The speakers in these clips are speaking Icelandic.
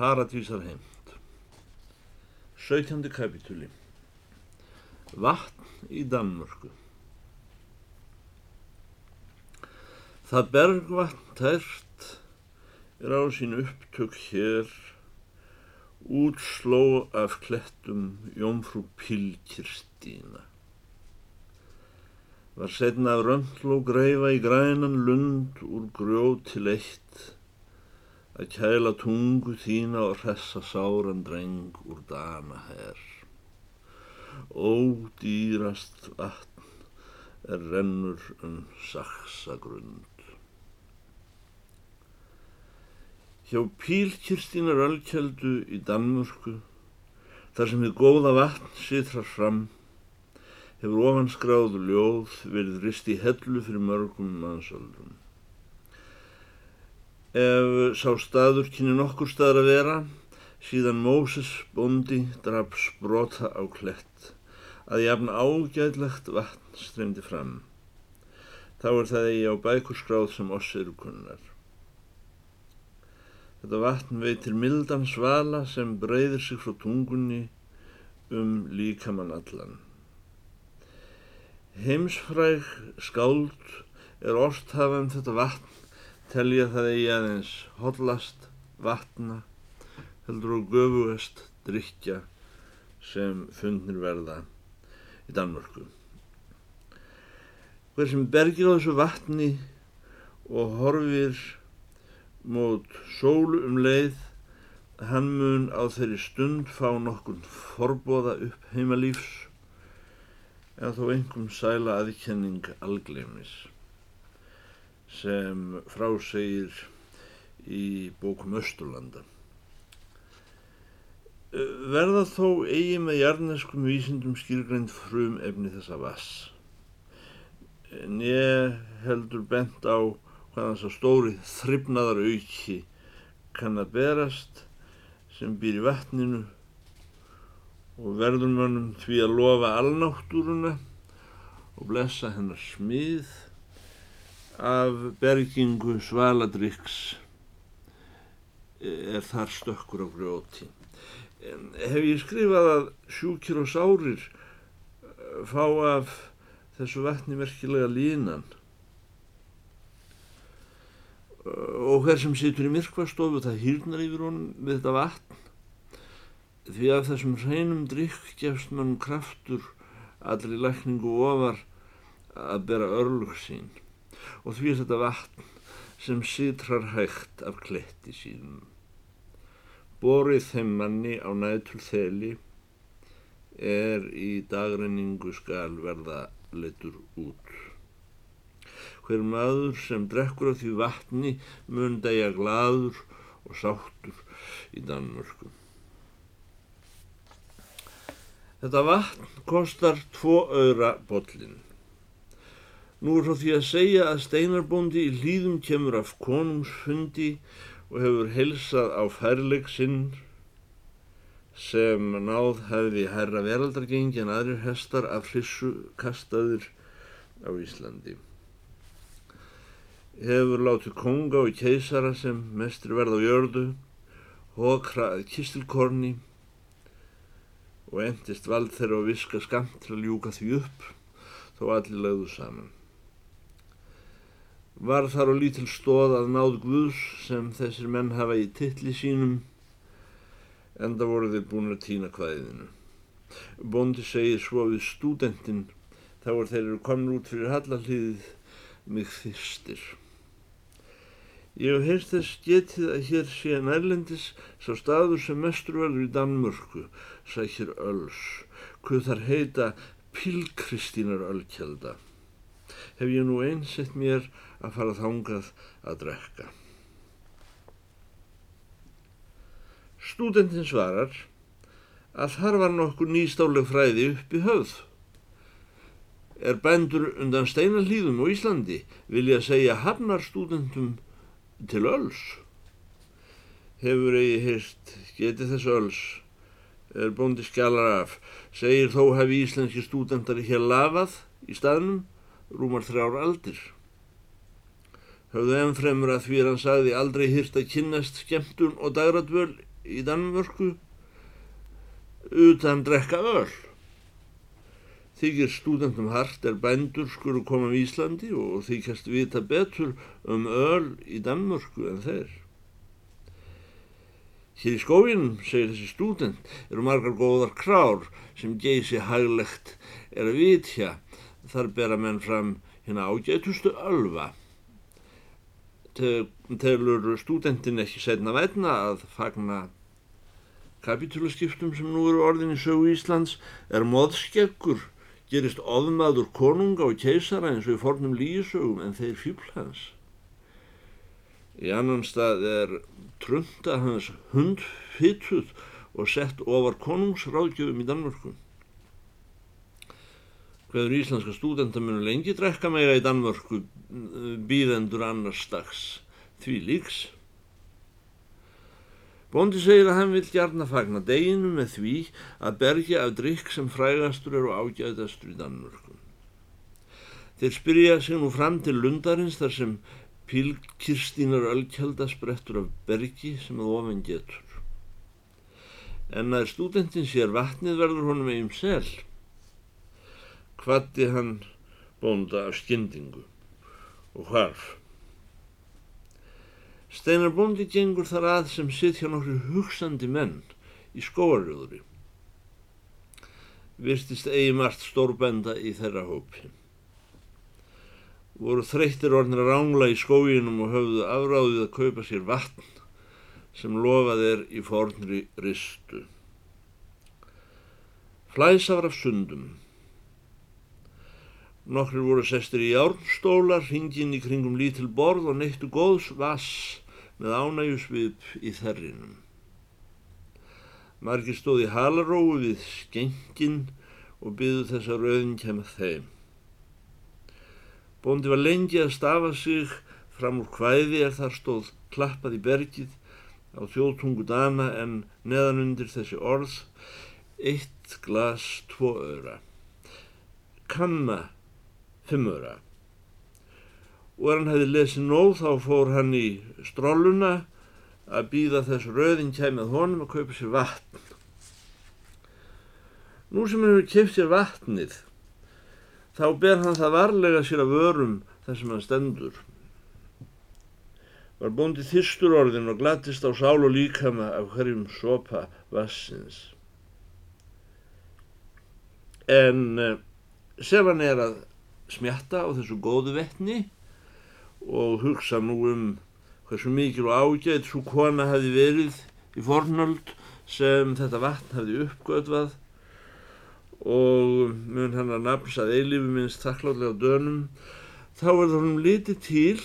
Paradísar heimt 17. kapitúli Vatn í Danmörku Það bergvatn tært er á sín upptök hér útsló af klettum Jómfrú Pilkirstína. Var setna af röndló greifa í grænan lund úr grjóti leitt að kæla tungu þína og hressa sáran dreng úr dana herr. Ódýrast vatn er rennur um saksagrund. Hjá Pílkirstínar ölkeldu í Danmörku, þar sem þið góða vatn sitrar fram, hefur ofanskráðu ljóð verið rist í hellu fyrir mörgum mannsöldrum. Ef sá staður kynni nokkur staður að vera, síðan Móses bondi draf sprota á klett, að jafn ágæðlegt vatn streymdi fram. Þá er það eigi á bækurskráð sem oss eru kunnar. Þetta vatn veitir mildan svala sem breyðir sig frá tungunni um líkamann allan. Heimsfræg skáld er um þetta vatn telja það eigi aðeins hollast vatna heldur og göfugast drikja sem fundnir verða í Danmörku. Hver sem bergir á þessu vatni og horfir mót sólu um leið, hann mun á þeirri stund fá nokkun forbóða upp heimalífs en þó einhverjum sæla aðkenning algleimis sem frásegir í bókum Östurlanda. Verða þó eigi með jarneskum vísindum skilgrænt frum efni þessa vass. En ég heldur bent á hvaðan svo stóri þryfnaðar auki kann að berast sem býr í vatninu og verður mannum því að lofa alnáttúruna og blessa hennar smið af bergingu svaladryggs er þar stökkur á grjóti. Hef ég skrifað að sjúkir og sárir eh, fá af þessu vatni merkilega línan? Og hver sem situr í myrkvastofu það hýrnar yfir honum við þetta vatn. Því að þessum hreinum drykk gefst mann kraftur allri lækningu ofar að bera örlug sín og því er þetta vatn sem sitrar hægt af kletti sínum. Borið þeim manni á nætul þeli er í dagrenningu skal verða letur út. Hver maður sem drekkur af því vatni mun dæja gladur og sáttur í Danmörku. Þetta vatn kostar tvo öðra bollin. Nú er svo því að segja að steinarbóndi í hlýðum kemur af konungsfundi og hefur helsað á færleik sinn sem náð hefði herra veraldargengi en aðrir hestar af hrissu kastaðir á Íslandi. Hefur látið konga og keisara sem mestri verð á jörðu, hókrað kistilkorni og endist vald þeirra og viska skamt til að ljúka því upp þó allir lögðu saman var þar á lítil stóð að náð Guðs sem þessir menn hafa í tilli sínum enda voru þeir búin að týna hvaðiðinu. Bondi segir svo við stúdentinn þá er þeir eru komin út fyrir hallalíðið mig þýstir. Ég hef heyrst þess getið að hér sé nærlendis sá staður sem mestur verður í Danmörku, sækir Öls, hvað þar heita Pilkristínar Ölkjelda. Hef ég nú einsett mér að fara þángað að drekka. Stúdentin svarar að þar var nokkur nýstáleg fræði upp í höfð. Er bændur undan steinallíðum á Íslandi vilja segja hafnar stúdentum til öls. Hefur eigi heist getið þessu öls, er bóndi skjalar af, segir þó hefði íslenski stúdentar hér lafað í staðnum rúmar þrjár aldir höfðu ennfremur að því hann sagði aldrei hýrt að kynnast skemmtun og dagradvöl í Danmörku utan drekka öll. Þykir stúdentum hart er bændur skuru koma í Íslandi og þykjast vita betur um öl í Danmörku en þeir. Hér í skóginum, segir þessi stúdent, eru margar góðar krár sem geysi haglegt er að vitja. Þar bera menn fram hérna ágætustu ölva. Telur stúdentin ekki setna vætna að fagna kapitúlaskiptum sem nú eru orðin í sögu Íslands er móðskeggur gerist ofmaður konunga og keisara eins og í fornum lísögum en þeir fýblhans. Í annan stað er trunda hans hundfittuð og sett ofar konungsráðgjöfum í Danmörku. Hveður íslenska stúdenta munu lengi drekka meira í Danmörku býðendur annars stags því líks. Bóndi segir að hann vil gjarna fagna deginu með því að bergja af drikk sem frægastur eru ágæðastur í Danmörku. Þeir spyrja sig nú fram til lundarins þar sem pílkirstínar ölkjölda sprettur af bergi sem að ofan getur. En að stúdentin sér vatnið verður honum eigum sel. Hvati hann bónda af skyndingu og hvarf. Steinar bóndi gengur þar að sem sitt hjá nokkru hugsandi menn í skóarjóðuri. Virtist eigi margt stórbenda í þeirra hópi. Voru þreyttir orðnir að rángla í skóginum og höfðu afráðið að kaupa sér vatn sem lofað er í fornri ristu. Flæsafar af sundum. Nokkur voru sestir í járnstólar, hringin í kringum lítil borð og neittu góðs vass með ánægjusvip í þerrinum. Margir stóði halaróu við skengin og byðu þess að rauðin kemur þeim. Bóndi var lengi að stafa sig fram úr hvæði er þar stóð klappað í bergið á þjóðtungu dana en neðan undir þessi orð eitt glas tvo öra, kanna fimm öra og er hann hefði lesið nóð þá fór hann í stróluna að býða þess rauðin kæmið honum að kaupa sér vatn. Nú sem hann hefur kæft sér vatnið þá ber hann það varlega sér að vörum þar sem hann stendur. Var bóndi þyrstur orðin og glattist á sál og líkama af hverjum sopa vassins. En eh, sem hann er að smjatta á þessu góðu vettni og hugsa nú um hversu mikil og ágætt svo kona hefði verið í fornöld sem þetta vatn hefði uppgötvað og mun hann að nafnsað eilifu minnst þakklátlega dönum. Þá er það hann litið til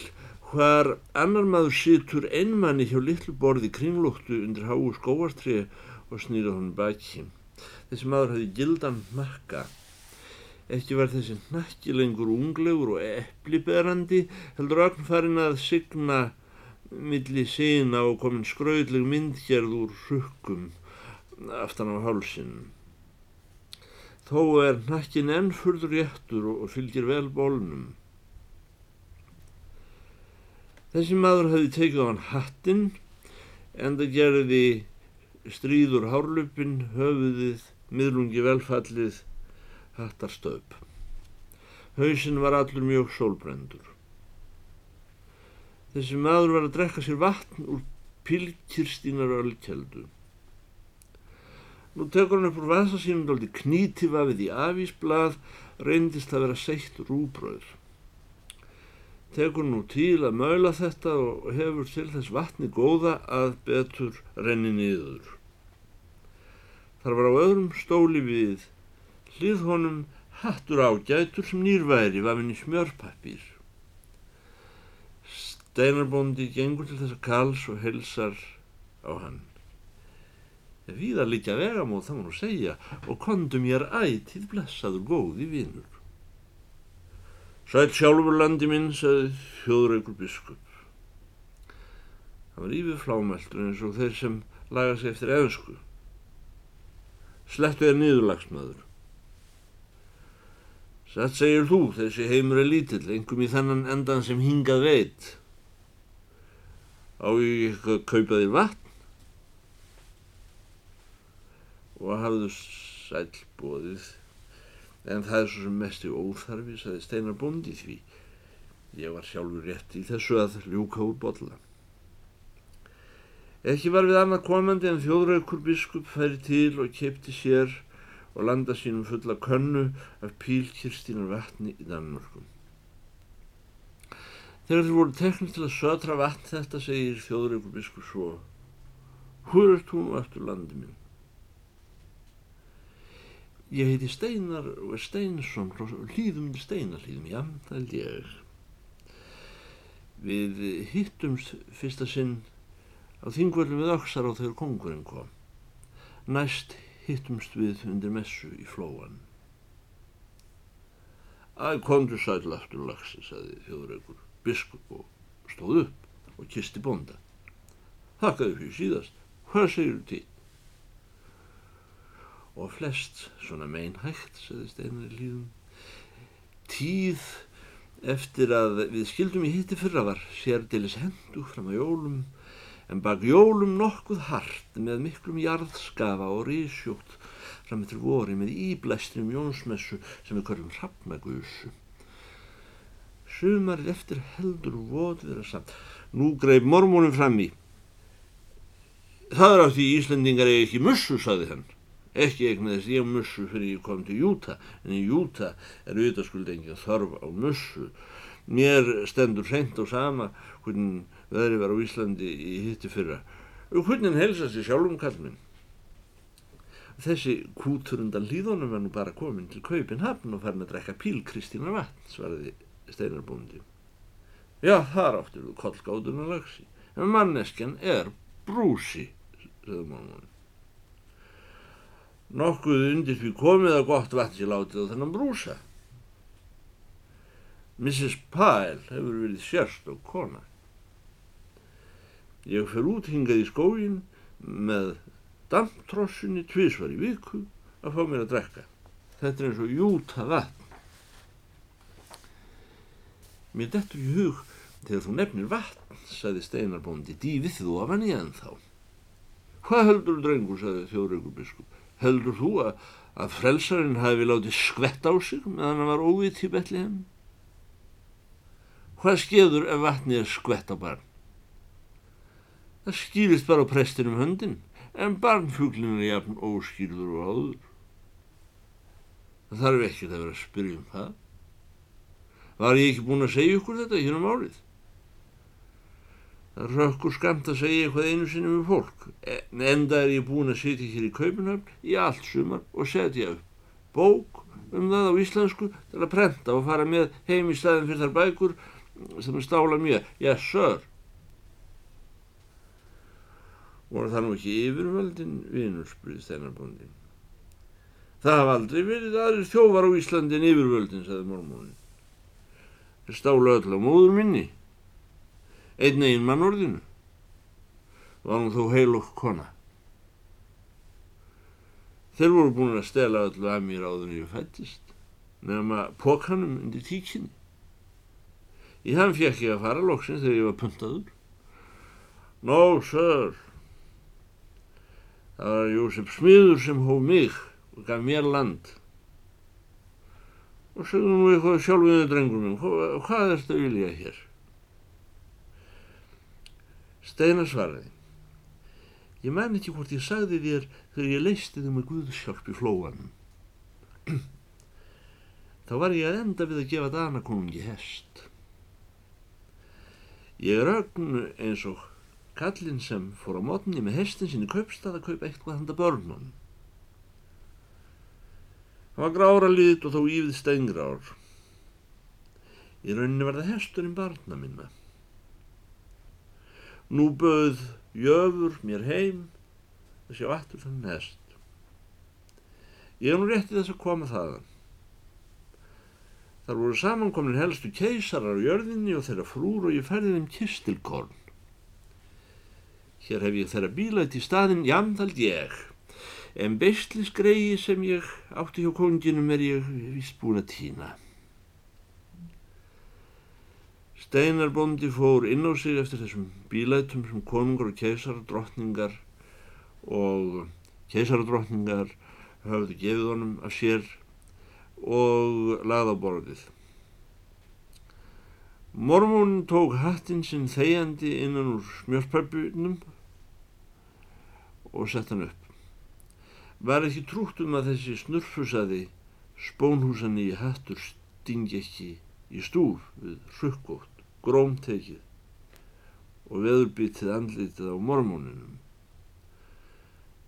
hvar annar maður situr einmanni hjá litlu borði kringlóttu undir háu skóartrið og snýra honum baki. Þessi maður hefði gildan makka Ekki var þessi nakki lengur unglegur og epliberandi, heldur ögn farin að signa milli sína og komin skraudleg myndgerð úr hrukkum aftan á hálsinum. Þó er nakkin ennfurður réttur og fylgir vel bólnum. Þessi maður hafi tekið á hann hattinn en það gerði stríður hárlupin, höfuðið, miðlungi velfallið hattarstöp. Hauðsinn var allur mjög sólbrendur. Þessi maður var að drekka sér vatn úr pilkirstínar ölkeldu. Nú tekur hann upp úr vasa sínum daldi knítivafið í afísblað, reyndist að vera seitt rúbröður. Tekur nú til að maula þetta og hefur til þess vatni góða að betur renni niður. Þar var á öðrum stóli við hlið honum hattur ágætur sem nýrværi vafinn í smjörpappir. Steinarbóndi gengur til þessa kals og helsar á hann. Víða líka vegamóð það nú segja og kondum ég er ætið blessaður góði vinnur. Sæl sjálfur landi minn, sagði þjóðraugur biskup. Það var yfir flámeltur eins og þeir sem laga sig eftir eðsku. Slettu er niðurlagsmaður. Satt segir þú, þessi heimur er lítill, engum í þennan endan sem hingað veit. Á ég ekki að kaupa þér vatn? og hafðu sælbóðið en það er svo sem mest í óþarfi saði Steinar Bóndi því ég var sjálfur rétt í þessu að ljúka úr bolla ekki var við annað komandi en þjóðraukur biskup færi til og kepti sér og landa sínum fulla könnu af pílkirstínar vatni í Danmörkum þegar þeir voru teknir til að södra vatn þetta segir þjóðraukur biskup svo Hvor ert hún og eftir landi minn? Ég heiti Steinar og er Steinsson hlýðum til Steinarhlýðum, já, það held ég. Við hittumst fyrsta sinn á þingvöldum við Öksar á þegar kongurinn kom. Næst hittumst við undir messu í flóan. Æ, komdu sæl aftur lagsi, saði þjóðreikur, biskup og stóð upp og kisti bonda. Þakkaði fyrir síðast, hvað segir þú til? og flest svona meinhægt, segðist einar í líðum. Tíð eftir að við skildum í hitti fyrra var sérdilis hendu fram á jólum, en bak jólum nokkuð hart með miklum jarðskafa og rísjótt fram eftir vori með íblæstrum jónsmessu sem við körlum hrappnagusu. Sumarið eftir heldur vóð vera samt. Nú greið mormónum fram í. Það er á því Íslandingar eigi ekki mussu, saði hann ekki eignaðist ég mussu fyrir ég kom til Júta en í Júta er auðvitaðskuld engin þörf á mussu mér stendur hreint á sama hvernig veðri var á Íslandi í hitti fyrra. Og hvernig helsast ég sjálfum kallminn þessi kúturundan hlýðunum var nú bara komin til Kaupinhafn og farin að drekka píl Kristína vatn svaraði steinarbúndi já þar áttur þú kollgáðuna lagsi en manneskjan er brúsi sögðu mánunum nokkuð undir því komið að gott vatn sér látið á þennan brúsa. Mrs. Pyle hefur verið sérst og kona. Ég fer út hingað í skógin með damptrossunni tvísvar í viku að fá mér að drekka. Þetta er eins og júta vatn. Mér dettur í hug þegar þú nefnir vatn, saði steinarbóndi, dýfið þú af hann í ennþá. Hvað heldur drengur, saði þjóðraugur biskup heldur þú að, að frelsarinn hafi látið skvett á sig meðan hann var óvitt í Betlehem? Hvað skeður ef vatnið er skvett á barn? Það skýrist bara á prestinum höndin, en barnfjúklinn er jafn óskýrður og áður. Það þarf ekki að vera að spyrja um það. Var ég ekki búin að segja ykkur þetta hér um árið? Það rökkur skamt að segja eitthvað einu sinni með fólk. En enda er ég búin að sitja hér í Kaupinhöfn í allt sumar og setja upp bók um það á íslensku til að prenta og fara með heim í staðin fyrir þar bækur sem stála mér. Yes sir. Voru það nú ekki yfirvöldin vinur, spurði steinarbóndin. Það hafa aldrei verið aðrir þjóvar á Íslandi en yfirvöldin, sagði mormónin. Það stála öll á móður minni einn einn mann orðinu var hún þó heilokk kona þeir voru búin að stela öllu að mér áður en ég fættist nefnum að pókanum undir tíkinni í hann fekk ég að fara loksins þegar ég var puntaður no sir það var Jósef Smiður sem hóf mig og gaf mér land og segðu nú eitthvað sjálfiðu drengur minn hvað, hvað er þetta vilja hér Steinar svaraði. Ég man ekki hvort ég sagði þér þegar ég leisti þig með Guðshjálp í flóanum. Þá var ég að enda við að gefa Danakonungi hest. Ég ögn eins og kallin sem fór á mótni með hestin sinni kaupstað að kaupa eitthvað handa börnum. Það var grára lit og þó ífið steingrár. Í rauninni var það hesturinn barna minna. Nú bauð jöfur mér heim að sjá aftur þann hest. Ég er nú réttið þess að koma þaðan. Þar voru samankomin helstu keisarar á jörðinni og þeirra frúr og ég færði þeim kistilkorn. Hér hef ég þeirra bílætt í staðin, jamðald ég. En bestlisgreiði sem ég átti hjá konginum er ég vist búin að týna. Steinarbóndi fór inn á sig eftir þessum bílætum sem konungar og keisar, drottningar og Keisaradrottningar höfðu gefið honum af sér og lagða á borðið. Mormón tók hattinn sinn þegjandi innan úr smjörpöpunum og sett hann upp. Var ekki trútt um að þessi snurfusaði spónhúsan í hattur stingi ekki í stúf við rukkótt, grómtekið og veðurbítið andlitið á mormóninum.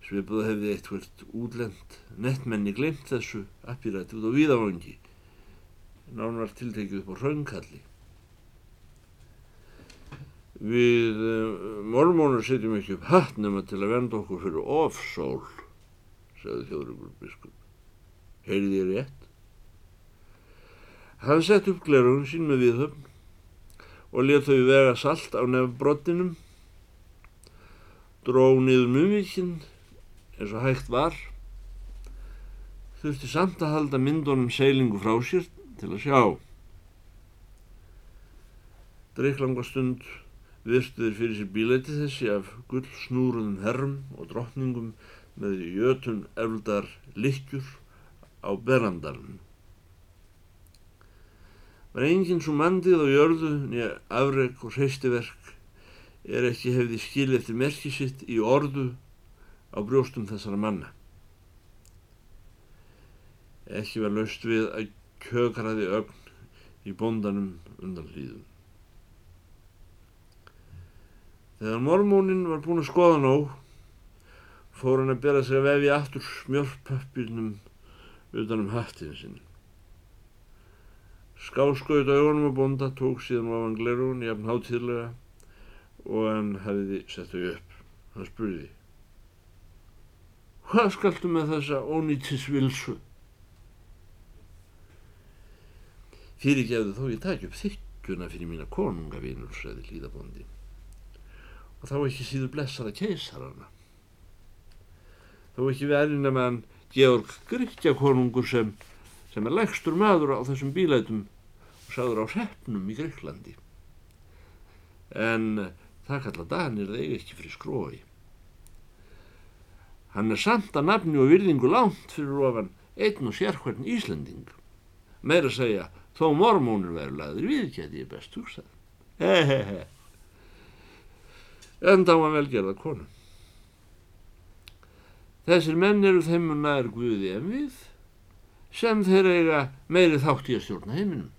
Svipuð hefði eitthvert útlend nettmenni glemt þessu appirætti út á víðavangi nán var tiltekið upp á raunkalli. Við uh, mormónur setjum ekki upp hatt nema til að venda okkur fyrir ofsól, segði þjóðryggur biskup. Heyrði ég rétt? Hann sett upp glerun sín með viðhöfn og let þau vega salt á nefnbrottinum, dró niður mumvikinn eins og hægt var, þurfti samt að halda myndunum seilingu frá sér til að sjá. Dreiklanga stund virtuður fyrir sér bíleiti þessi af gull snúruðum herrum og drottningum með jötun efldar likjur á berandalunum var enginn svo mandið á jörðu nýja afreg og hreistiverk er ekki hefði skil eftir merki sitt í orðu á brjóstum þessara manna. Ekki var laust við að kjökraði ögn í bondanum undan hlýðum. Þegar mormónin var búin að skoða nóg, fór hann að bera sig að vefi aftur smjörpappilnum utanum hattinu sinni. Augunum á bonda tók síðan ofan glerun jafn hátíðlega og hann hefði sett þau upp. Hann spurði Hvað skaltu með þessa ónýttisvilsu? Fyrirgefðu þó ég takk upp þykkuna fyrir mína konungavinur, segði hlýðabondi. Og þá ekki síður blessara keisarana. Þó ekki verið nema hann Georg Gryggja konungur sem sem er lægstur maður á þessum bílætum og sáður á hreppnum í Greiklandi. En það kalla Danir þeir ekki fyrir skrói. Hann er samt að nafni og virðingu lánt fyrir ofan einn og sérhvern Íslanding. Meira segja, þó mormónur verður laður við, geti ég best hugsað. Hehehe. En þá var velgerða konu. Þessir menn eru þeim og nær Guði en við sem þeir eiga meiri þátt í að stjórna heiminum.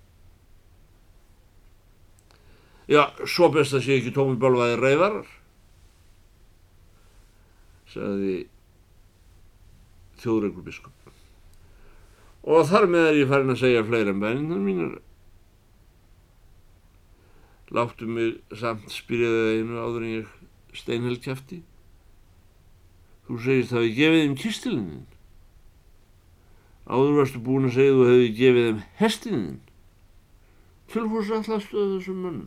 Já, svo best að sé ekki tómi bálvaði reyfarar, sagði þjóðreikur biskup. Og þar með er ég farin að segja fleira en bæninnar mínar. Láttu mig samt spyrjaðið einu áður en ég steinheld kæfti. Þú segist að við gefið þeim kistilinin. Áður varstu búin að segja þú hefði gefið þeim hestinin. Tilfúrs allastu að þessum mönnum.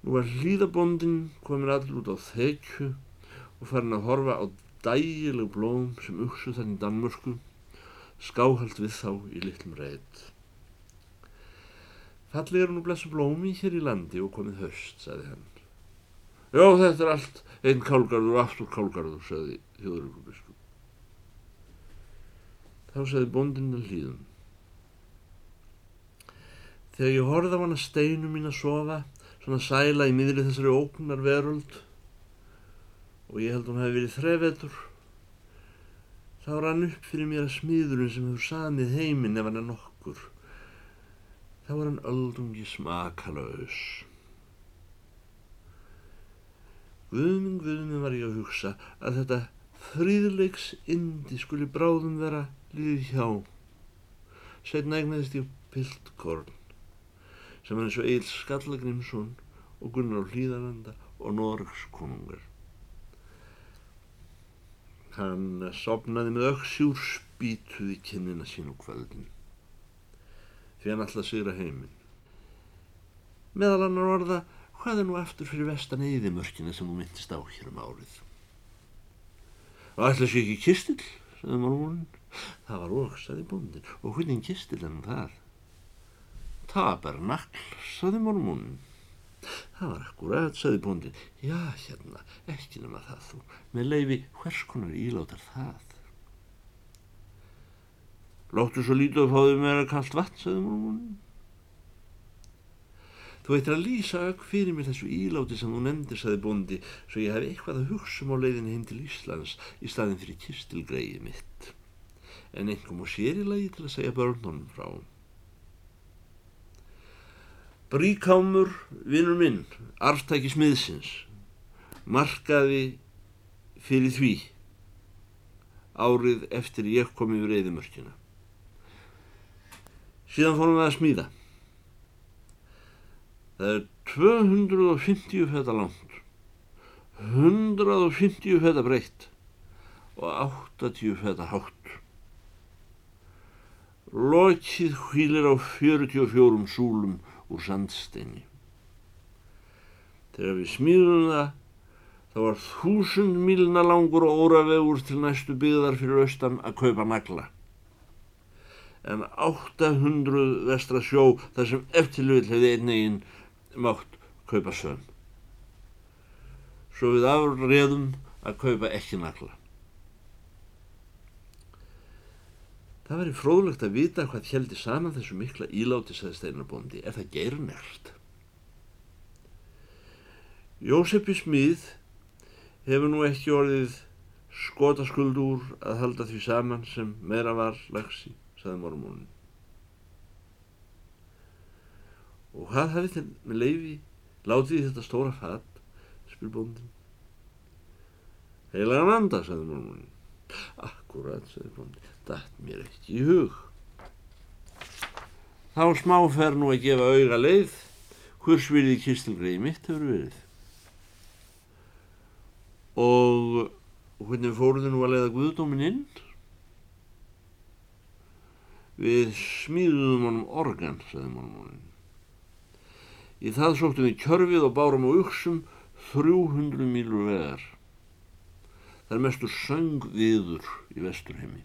Nú var hlýðabondin komin allir út á þekju og farin að horfa á dægileg blóm sem uksu þann í Danmörsku, skáhald við þá í litlum reyð. Fallið er nú blessu blómi hér í landi og komið höst, sagði hann. Já, þetta er allt einn kálgarður og aftur kálgarður, sagði þjóðurökurbisku. Þá sagði bóndinn að hlýðum. Þegar ég horfði á hann að steinu mín að sofa, svona sæla í miðri þessari óknar veröld og ég held hún hefði verið þrevetur, þá rann upp fyrir mér að smiðurinn sem hefur samið heiminn ef hann er nokkur. Þá var hann öldungi smakalaus. Guðminn, guðminn var ég að hugsa að þetta fríðleiks indi skuli bráðum vera líði hjá. Setna egnaðist ég Piltkorn sem hann eins og Eil Skallagrimsson og Gunnar á Hlýðaranda og Norgs konungar. Hann sopnaði með auksjúr spýtuði kynina sín og kvöldin því hann alltaf sigra heiminn. Meðal annar orða, hvað er nú aftur fyrir vestan eðimörkina sem hún myndist á hér um árið? Og ætla sér ekki kistil, sagði mormónin. Það var og, saði bóndin, og hvernig kistil hann þar? Tabernakl, saði mormónin. Það var akkurat, sagði bóndin. Já, hérna, ekki nema það þú. Með leifi, hvers konar ílátar það? Lóttu svo lítið að fáðu meira kallt vatn, sagði múlmúnin. Þú eittir að lýsa auk fyrir mér þessu íláti sem þú nefndir, sagði bóndi, svo ég hef eitthvað að hugsa um á leiðinni heim til Íslands í staðin fyrir kistilgreið mitt. En einhverjum og sér í lagi til að segja börnunum frá. Bríkámur, vinnur minn, arftæki smiðsins, markaði fyrir því árið eftir ég kom yfir eðimörkina. Síðan fórum við að smíða. Það er 250 feta langt, 150 feta breytt og 80 feta hátt. Lokið hvílir á 44 súlum úr sandsteini. Þegar við smíðum það, þá var þúsund mílna langur og óravegur til næstu byggðar fyrir austan að kaupa nagla. En 800 vestra sjó þar sem eftirlull hefði einnegin mátt kaupa söm. Svo við afreðum að kaupa ekki nagla. Það væri fróðlegt að vita hvað heldi saman þessu mikla íláti, sagði Steinarbóndi. Er það geirnert? Jósepi Smíð hefur nú ekki orðið skotaskuld úr að halda því saman sem meira var lagsi, sagði mormónin. Og hvað hafið þið með leiði látið þetta stóra fatt, spyr bóndin. Heilagan anda, sagði mormónin. Akkurat, sagði bóndin datt mér ekki í hug. Þá smá fer nú að gefa auga leið hvers vilið kistilgreiði mitt hefur verið. Og hvernig fóruðu nú að leiða Guðdómin inn? Við smíðuðum honum organ, sagði mormónin. Í það sóttum við kjörfið og bárum á uksum 300 mílur vegar. Það er mestur söngviður í vesturheimi.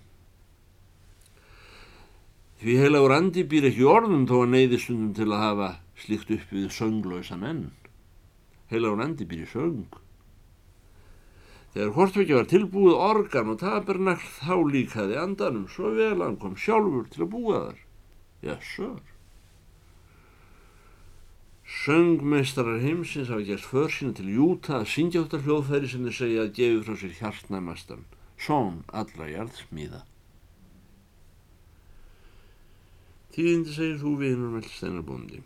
Því heilagur andi býr ekki orðum þó að neyði stundum til að hafa slikt upp við sönglösa menn. Heilagur andi býr í söng. Þegar Hortveikja var tilbúið organ og tabernakl þá líkaði andanum svo vel hann kom sjálfur til að búa þar. Já, sör. Söngmeistarar heimsins hafa gert för sína til Júta að syngja áttar hljóðfæri sem þeir segja að gefi frá sér hjartnæmastan. Són allra jarðsmíða. Tíðindi segir þú vinur með steinarbúndi.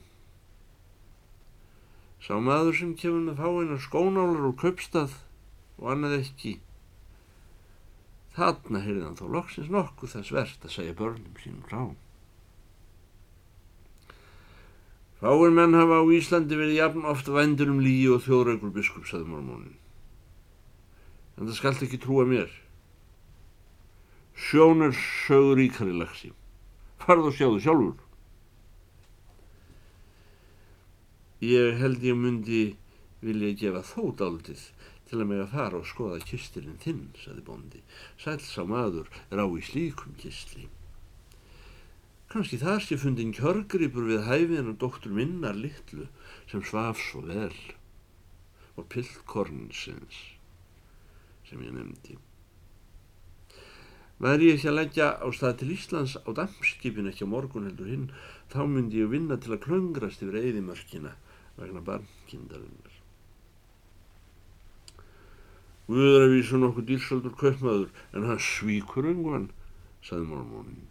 Sá maður sem kemur með fáinar skónálar úr köpstað og annað ekki. Þarna heyrði hann þó loksins nokkuð þess verðt að segja börnum sínum frá. Fáir menn hafa á Íslandi verið jafn oft vendur um líi og þjóðraugur biskup, saði mormónin. En það skallt ekki trúa mér. Sjón er sögur íkari lagsi farð og sjáðu sjálfur. Ég held ég myndi vilja gefa þótt áldið til að mig að fara og skoða kistirinn þinn, saði bondi. Sæls á maður er á í slíkum kistli. Kanski þar sé fundin kjörgripur við hæfiðan og doktur minnar litlu sem svaf svo vel og pillkorninsins sem ég nefndi. Væri ég ekki að leggja á stað til Íslands á damskipin ekki á morgun heldur hinn, þá myndi ég vinna til að klöngrast yfir eðimörkina vegna barnkindarinnar. Guður að vísa nokkuð dýrsaldur kaupmaður en hann svíkur önguan, saði mormónin.